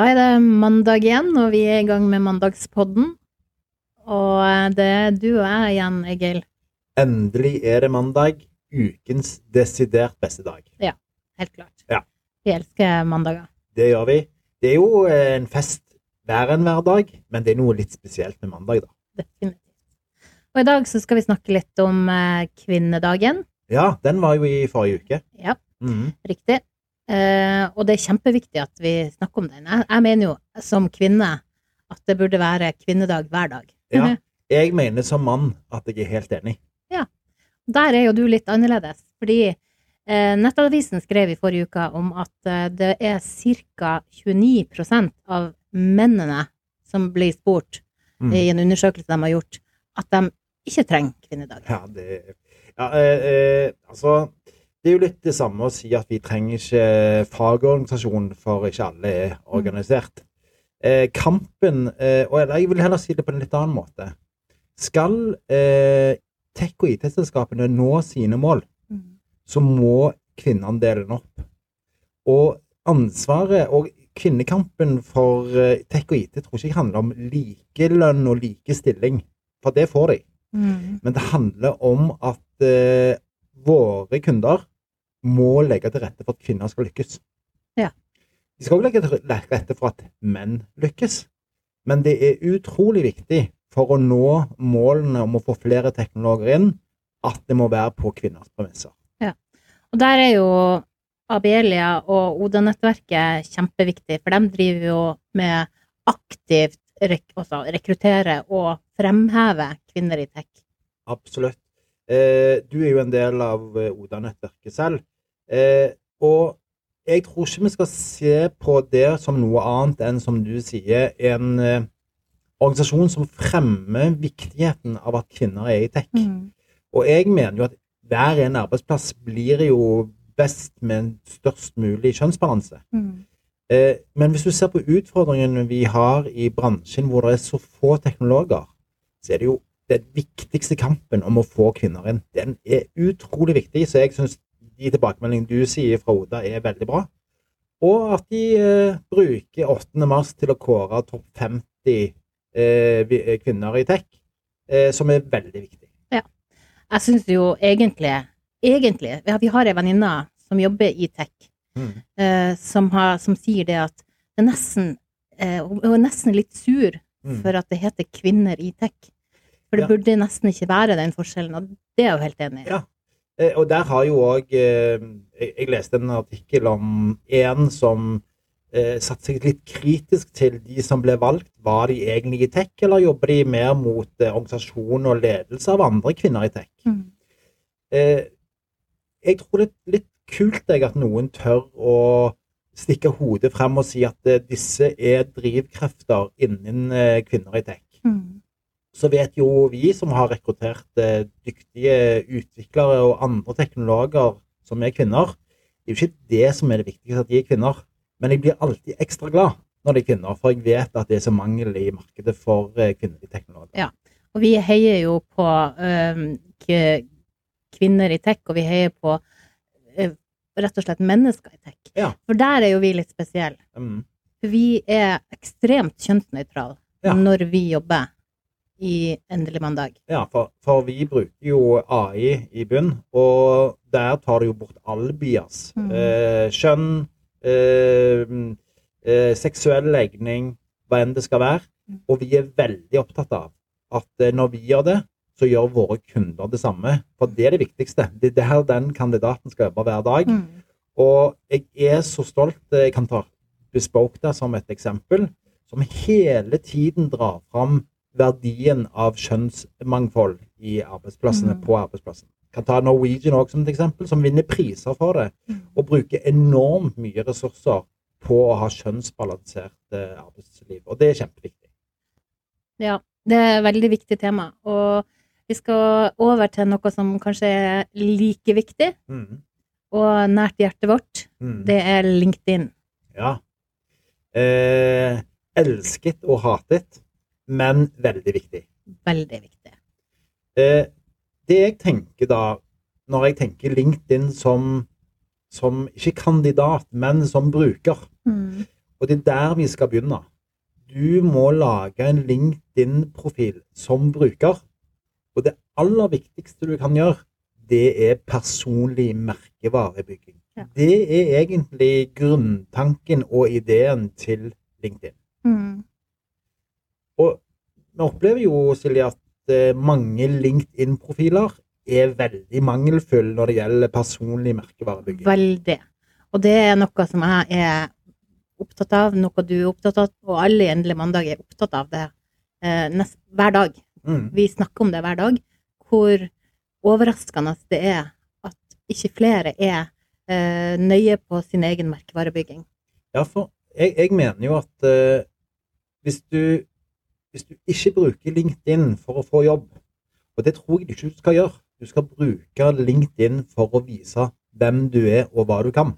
Da er det mandag igjen, og vi er i gang med mandagspodden. Og det er du og jeg igjen, Egil. Endelig er det mandag. Ukens desidert beste dag. Ja, Helt klart. Ja. Vi elsker mandager. Det gjør vi. Det er jo eh, en fest hver enn hver dag, men det er noe litt spesielt med mandag, da. Definitivt. Og i dag så skal vi snakke litt om eh, kvinnedagen. Ja, den var jo i forrige uke. Ja, Mhm. riktig. Eh, og det er kjempeviktig at vi snakker om den. Jeg, jeg mener jo som kvinne at det burde være kvinnedag hver dag. Ja. Jeg mener som mann at jeg er helt enig. Ja. Der er jo du litt annerledes, fordi eh, Nettavisen skrev i forrige uke om at eh, det er ca. 29% av mennene som blir spurt mm. i en undersøkelse de har gjort, at de ikke trenger kvinnedag. Ja, det ja, eh, eh, Altså, det er jo litt det samme å si at vi trenger ikke fagorganisasjon for ikke alle er organisert. Eh, kampen eh, Og eller jeg vil heller si det på en litt annen måte. Skal eh, tech- og IT-selskapene nå sine mål, så må kvinneandelen opp. Og ansvaret og kvinnekampen for eh, tech og IT tror ikke jeg handler om likelønn og likestilling, for det får de. Mm. Men det handler om at eh, våre kunder må legge til rette for at kvinner skal lykkes. Ja. De skal også legge til rette for at menn lykkes. Men det er utrolig viktig for å nå målene om å få flere teknologer inn, at det må være på kvinners premisser. Og der er jo Abelia og Oda-nettverket kjempeviktig, for de driver jo med aktivt rek altså rekruttere og fremheve kvinner i tech. Absolutt. Eh, du er jo en del av eh, Oda-nettverket selv. Eh, og jeg tror ikke vi skal se på det som noe annet enn, som du sier, en eh, organisasjon som fremmer viktigheten av at kvinner er i tech. Og jeg mener jo at hver en arbeidsplass blir jo best med en størst mulig kjønnsbalanse. Eh, Men hvis du ser på utfordringene vi har i bransjen hvor det er så få teknologer, så er det jo den viktigste kampen om å få kvinner inn. Den er utrolig viktig, så jeg syns de tilbakemeldingene du sier fra Oda, er veldig bra. Og at de eh, bruker 8. mars til å kåre topp 50 eh, eh, kvinner i tech, eh, som er veldig viktig. Ja. Jeg syns jo egentlig, egentlig ja, Vi har ei venninne som jobber i tech, Mm. eh, som, har, som sier det at det er nesten eh, Hun er nesten litt sur Mm. for at det heter kvinner i tech. For det Ja. burde nesten ikke være den forskjellen, og det er jeg jo helt enig i. Ja. Eh, Og der har jo òg eh, jeg, leste en artikkel om en som eh, satte seg litt kritisk til de som ble valgt. Var de egentlig i tech, eller jobber de mer mot organisasjon og ledelse av andre kvinner i tech? Mm. Jeg tror det er litt kult jeg, at noen tør å stikke hodet frem og si at disse er drivkrefter innen kvinner i tech Mm. Så vet jo vi som har rekruttert eh, dyktige utviklere og andre teknologer som er kvinner, det er jo ikke det som er det viktigste at de er kvinner. Men jeg blir alltid ekstra glad når de er kvinner, for jeg vet at det er så mangel i markedet for eh, kvinnelige teknologer. Ja. Og vi heier jo på øhm, kvinner i tech, og vi heier på øh, rett og slett mennesker i tech. Ja. For der er jo vi litt spesielle. Mm. Vi er ekstremt kjønnsnøytrale Ja. når vi jobber i Endelig mandag. Ja, for, for vi bruker jo AI i bunn, og der tar det jo bort all bias. Mm. Eh, kjønn, eh, eh, seksuell legning, hva enn det skal være. Mm. Og vi er veldig opptatt av at eh, når vi gjør det, så gjør våre kunder det samme. For det er det viktigste. Det er her den kandidaten skal jobbe hver dag. Mm. Og jeg er så stolt. Jeg kan ta Bespoke der som et eksempel, som hele tiden drar fram verdien av kjønnsmangfold i arbeidsplassene Mm. på arbeidsplassen. Kan ta Norwegian også som et eksempel, som vinner priser for det, Mm. og bruker enormt mye ressurser på å ha kjønnsbalansert eh, arbeidsliv. Og det er kjempeviktig. Ja, det er et veldig viktig tema. Og vi skal over til noe som kanskje er like viktig, Mm. og nært hjertet vårt. Mm. Det er LinkedIn. Ja. Eh, elsket og hatet, men veldig viktig. Veldig viktig. Eh, det jeg tenker da, når jeg tenker LinkedIn som, som ikke kandidat, men som bruker, Mm. Og det er der vi skal begynne. Du må lage en LinkedIn-profil som bruker. Og det aller viktigste du kan gjøre, det er personlig merkevarebygging. Ja. Det er egentlig grunntanken og ideen til LinkedIn. Mm. Og vi opplever jo, Silje, at eh, mange LinkedIn-profiler er veldig mangelfulle når det gjelder personlig merkevarebygging. Veldig. Og det er noe som jeg er opptatt av, noe du er opptatt av, og alle i Endelig mandag er opptatt av det eh, nest, hver dag. Mm. Vi snakker om det hver dag. Hvor overraskende det er at ikke flere er eh, nøye på sin egen merkevarebygging. Ja, for jeg, jeg mener jo at eh, hvis, du, hvis du ikke bruker LinkedIn for å få jobb, og det tror jeg ikke du skal gjøre, du skal bruke LinkedIn for å vise hvem du er og hva du kan.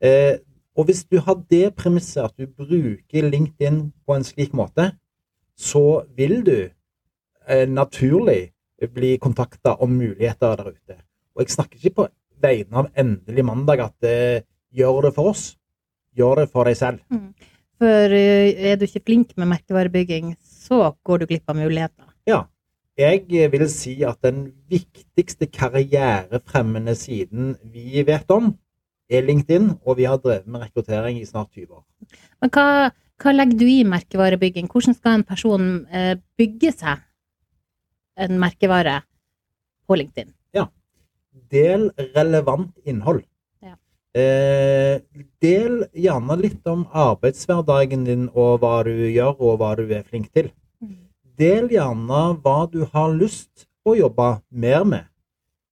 Eh, og hvis du har det premisset at du bruker LinkedIn på en slik måte, så vil du eh, naturlig bli kontakta om muligheter der ute. Og jeg snakker ikke på vegne av Endelig mandag at eh, gjør det for oss, gjør det for deg selv. For eh, er du ikke flink med merkevarebygging, så går du glipp av muligheter. Ja. Jeg eh, vil si at den viktigste karrierefremmende siden vi vet om, er LinkedIn, og vi har drevet med rekruttering i snart 20 år. Men hva, hva legger du i merkevarebygging? Hvordan skal en person eh, bygge seg en merkevare på LinkedIn? Ja, Del relevant innhold. Eh, del gjerne litt om arbeidshverdagen din og hva du gjør og hva du er flink til. Del gjerne hva du har lyst å jobbe mer med.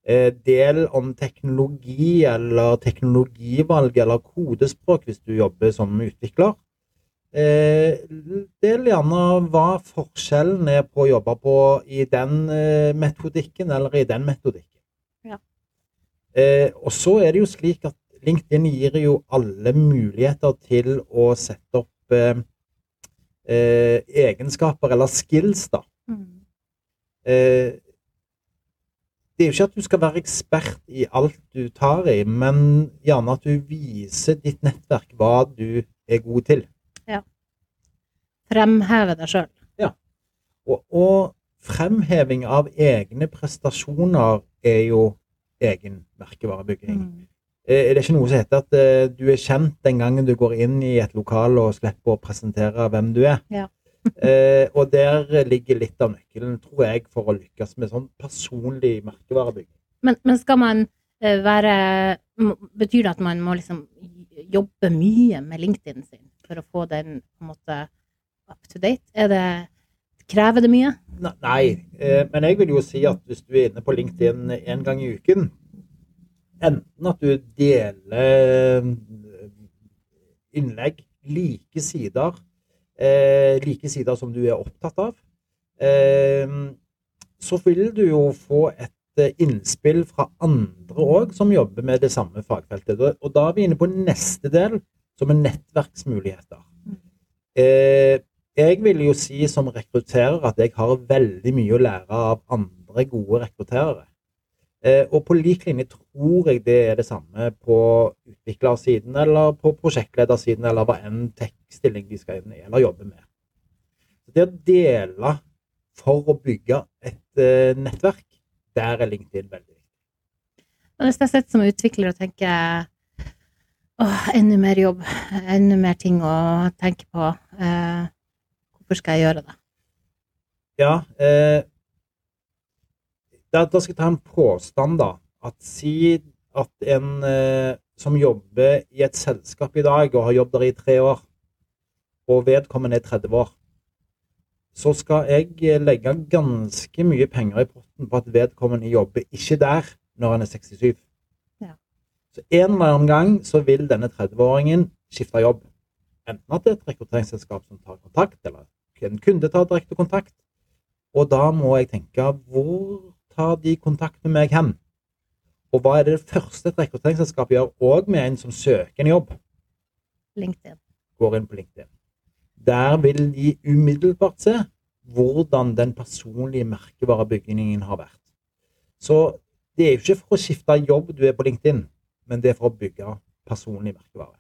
Eh, del om teknologi eller teknologivalg eller kodespråk hvis du jobber som utvikler. Eh, del gjerne hva forskjellen er på å jobbe på i den metodikken eller i den metodikken. Ja. Og så er det jo slik at LinkedIn gir jo alle muligheter til å sette opp eh, eh, egenskaper eller skills, da. Eh, det er jo ikke at du skal være ekspert i alt du tar i, men gjerne at du viser ditt nettverk hva du er god til. Ja. Fremheve deg sjøl. Og, og fremheving av egne prestasjoner er jo egen merkevarebygging. Eh, Det er ikke noe som heter at eh, du er kjent den gangen du går inn i et lokal og slipper å presentere hvem du er. Ja. Eh, og der ligger litt av nøkkelen, tror jeg, for å lykkes med sånn personlig merkevarebygging. Men, men skal man være Betyr det at man må liksom jobbe mye med LinkedIn sin for å få den på en måte up to date? Er det Krever det mye? Nei, eh, men jeg vil jo si at hvis du er inne på LinkedIn en gang i uken, enten at du deler eh, innlegg, like sider, eh, like sider som du er opptatt av, eh, så vil du jo få et eh, innspill fra andre òg som jobber med det samme fagfeltet. Og- da er vi inne på neste del, som er nettverksmuligheter. Eh, jeg vil jo si som rekrutterer at jeg har veldig mye å lære av andre gode rekrutterere. Eh, og på lik linje tror jeg det er det samme på utviklersiden eller på prosjektledersiden eller hva enn tech-stilling de skal inn i eller jobbe med. Det å dele for å bygge et eh, nettverk, der er LinkedIn veldig viktig. Hvis jeg sitter som utvikler og tenker åh, enda mer jobb, enda mer ting å tenke på, eh, hvorfor skal jeg gjøre det? Ja, eh, da, da skal jeg ta en påstand, da. At si at en eh, som jobber i et selskap i dag og har jobbet der i tre år, og vedkommende er 30 år, så skal jeg eh, legge ganske mye penger i potten på at vedkommende jobber ikke der når han er 67. Ja. Så en eller annen gang så vil denne 30-åringen skifte jobb. Enten at det er et rekrutteringsselskap som tar kontakt, eller en kunde tar direkte kontakt. Og da må jeg tenke hvor tar de kontakt med meg hen? Og hva er det første et rekrutteringsselskap gjør òg med en som søker en jobb? LinkedIn. Går inn på LinkedIn. Der vil de umiddelbart se hvordan den personlige merkevarebyggingen har vært. Så det er jo ikke for å skifte jobb du er på LinkedIn, men det er for å bygge personlig merkevare.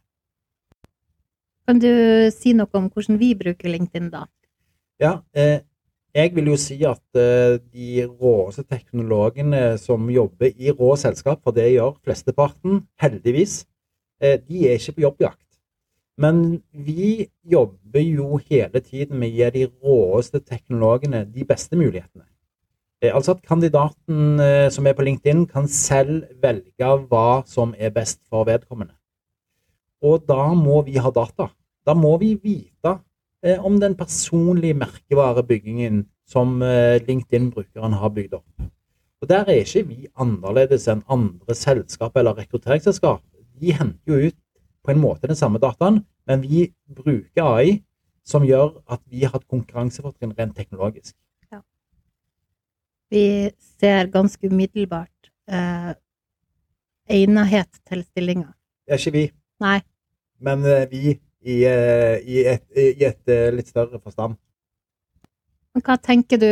Kan du si noe om hvordan vi bruker LinkedIn da? Ja, eh, jeg vil jo si at eh, de råeste teknologene som jobber i rå selskap, for det gjør flesteparten, heldigvis, eh, de er ikke på jobbjakt. Men vi jobber jo hele tiden med å gi de råeste teknologene de beste mulighetene. Eh, altså at kandidaten som er på LinkedIn, kan selv velge hva som er best for vedkommende. Og da må vi ha data. Da må vi vite om den personlige merkevarebyggingen som eh, LinkedIn-brukeren har bygd opp. Og Der er ikke vi annerledes enn andre selskap eller rekrutteringsselskap. De henter jo ut på en måte den samme dataen, men vi bruker AI som gjør at vi har et konkurransefortrinn rent teknologisk. Vi ser ganske umiddelbart eh, egnethet til stillinga. Det er ikke vi, Nei. men eh, vi i, eh, i et, i et eh, litt større forstand. Hva tenker du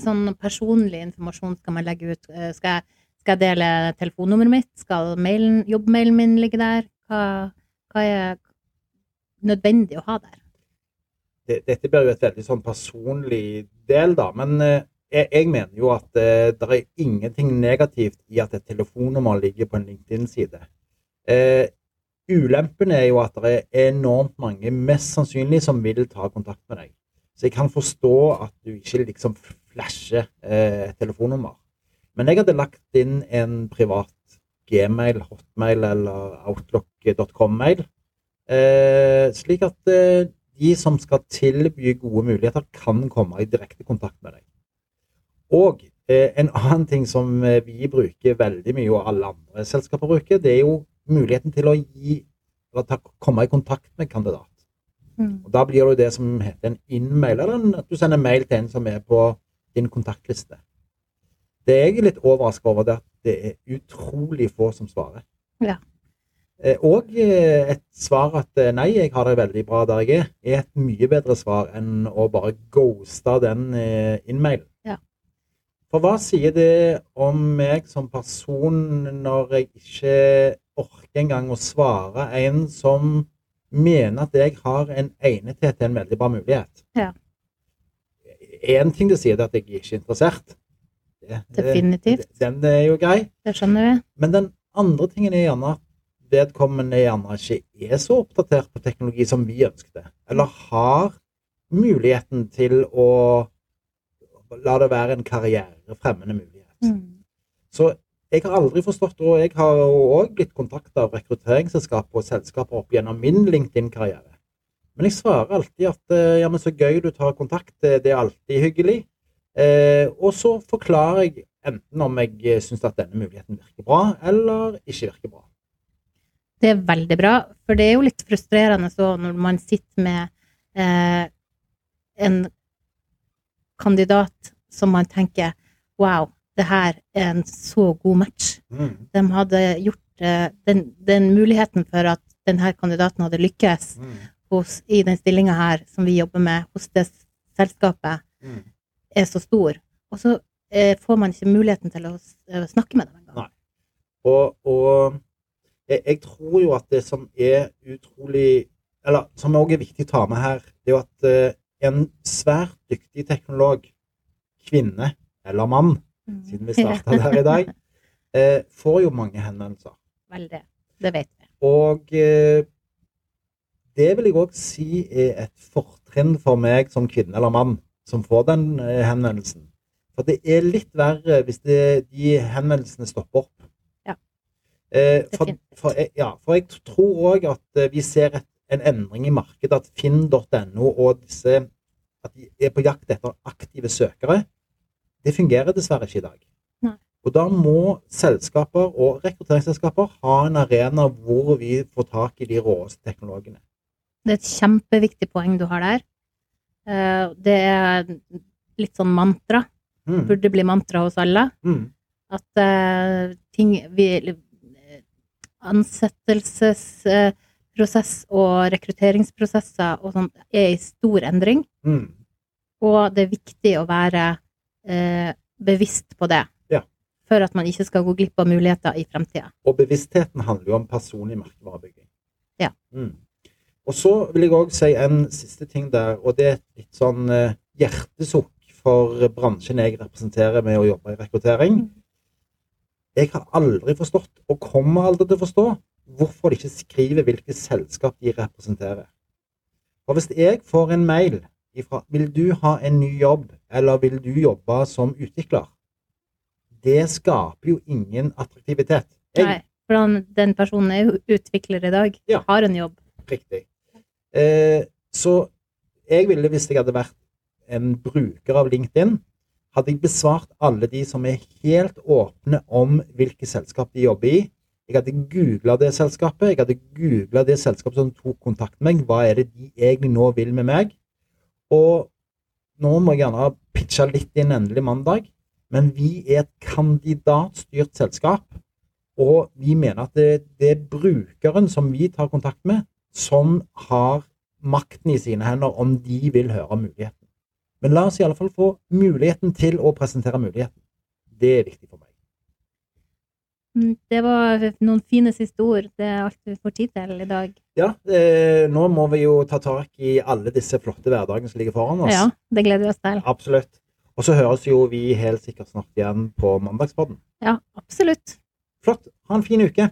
sånn personlig informasjon skal man legge ut? Eh, Skal jeg, skal jeg dele telefonnummeret mitt? Skal mailen, jobbmailen min ligge der? Hva, hva er nødvendig å ha der? dette blir jo et veldig sånn personlig del, da. Men eh, jeg, jeg mener jo at eh, det er ingenting negativt i at et telefonnummer ligger på en LinkedIn-side. Eh, ulempen er jo at det er enormt mange, mest sannsynlig, som vil ta kontakt med deg. Så jeg kan forstå at du ikke liksom flasher eh, telefonnummer. Men jeg hadde lagt inn en privat Gmail, Hotmail eller Outlook.com-mail, eh, slik at eh, de som skal tilby gode muligheter, kan komme i direkte kontakt med deg. Og eh, en annen ting som eh, vi bruker veldig mye, og alle andre selskaper bruker, det er jo muligheten til å gi, eller ta, komme i kontakt med kandidat. Mm. Og Da blir det jo det som heter en in-mail, eller at du sender mail til en som er på din kontaktliste. Det jeg er litt overrasket over, det er at det er utrolig få som svarer. Ja. Eh, Og eh, et svar at eh, nei, jeg har det veldig bra der jeg er, er et mye bedre svar enn å bare ghoste den innmailen. Ja. For hva sier det om meg som person når jeg ikke orker engang å svare en som mener at jeg har en egnethet til en veldig bra mulighet? Ja. Én ting det sier, det at jeg ikke er interessert. Det- Definitivt. Den er jo grei. Det skjønner vi. Men den andre tingen er gjerne at vedkommende gjerne ikke er så oppdatert på teknologi som vi ønsket. Eller har muligheten til å la det være en karrierefremmende mulighet. Mm. Så jeg har aldri forstått, og jeg har òg blitt kontakta av rekrutteringsselskap og selskaper opp gjennom min LinkedIn-karriere. Men jeg svarer alltid at eh, ja, men så gøy du tar kontakt, eh, det er alltid hyggelig. Eh, og så forklarer jeg enten om jeg syns at denne muligheten virker bra, eller ikke virker bra. Det er veldig bra, for det er jo litt frustrerende så når man sitter med eh, en kandidat som man tenker wow, det her er en så god match. Mm. De hadde gjort eh, den, den muligheten for at denne kandidaten hadde lykkes Mm. hos, i den stillinga her som vi jobber med hos det selskapet, Mm. er så stor. Og så eh, får man ikke muligheten til å eh, snakke med dem engang. Og, og jeg, jeg tror jo at det som er utrolig Eller som òg er viktig å ta med her, det er jo at eh, en svært dyktig teknolog, kvinne eller mann, Mm. siden vi starta der i dag, eh, får jo mange henvendelser. Veldig. Det vet vi. Og eh, det vil jeg òg si er et fortrinn for meg som kvinne eller mann som får den eh, henvendelsen. For det er litt verre hvis det, de henvendelsene stopper opp. Ja. Eh, for, for, ja, for jeg tror òg at eh, vi ser et, en endring i markedet. At finn.no og disse At de er på jakt etter aktive søkere. Det fungerer dessverre ikke i dag. Nei. Og da må selskaper og rekrutteringsselskaper ha en arena hvor vi får tak i de råeste teknologene. Det er et kjempeviktig poeng du har der. Eh, Det er litt sånn mantra. Mm. Burde bli mantra hos alle. Mm. At eh, ting vi eh, Ansettelsesprosess og rekrutteringsprosesser og sånt er i stor endring. Mm. Og det er viktig å være eh, bevisst på det. Ja. For at man ikke skal gå glipp av muligheter i fremtida. Og bevisstheten handler jo om personlig merkevarebygging. Ja. Mm. Og så vil jeg òg si en siste ting der, og det er et litt sånn eh, hjertesukk for bransjen jeg representerer med å jobbe i rekruttering. Jeg har aldri forstått, og kommer aldri til å forstå, hvorfor de ikke skriver hvilket selskap de representerer. Og hvis jeg får en mail ifra 'Vil du ha en ny jobb', eller 'Vil du jobbe som utvikler', det skaper jo ingen attraktivitet. Jeg, Nei, for den personen er jo utvikler i dag. Ja. Har en jobb. Riktig. Eh, så jeg ville, hvis jeg hadde vært en bruker av LinkedIn, hadde jeg besvart alle de som er helt åpne om hvilke selskap de jobber i. Jeg hadde googla det selskapet, jeg hadde googla det selskapet som tok kontakt med meg. Hva er det de egentlig nå vil med meg? Og nå må jeg gjerne pitche litt inn endelig mandag, men vi er et kandidatstyrt selskap. Og vi mener at det, det er brukeren som vi tar kontakt med, som har makten i sine hender om de vil høre om muligheten. Men la oss i alle fall få muligheten til å presentere muligheten. Det er viktig for meg. Mm, Det var noen fine siste ord. Det er alt vi får tid til i dag. Ja, eh, nå må vi jo ta tak i alle disse flotte hverdagene som ligger foran oss. Ja, det gleder vi oss til. Absolutt. Og så høres jo vi helt sikkert snart igjen på mandagspodden. Ja, absolutt. Flott. Ha en fin uke.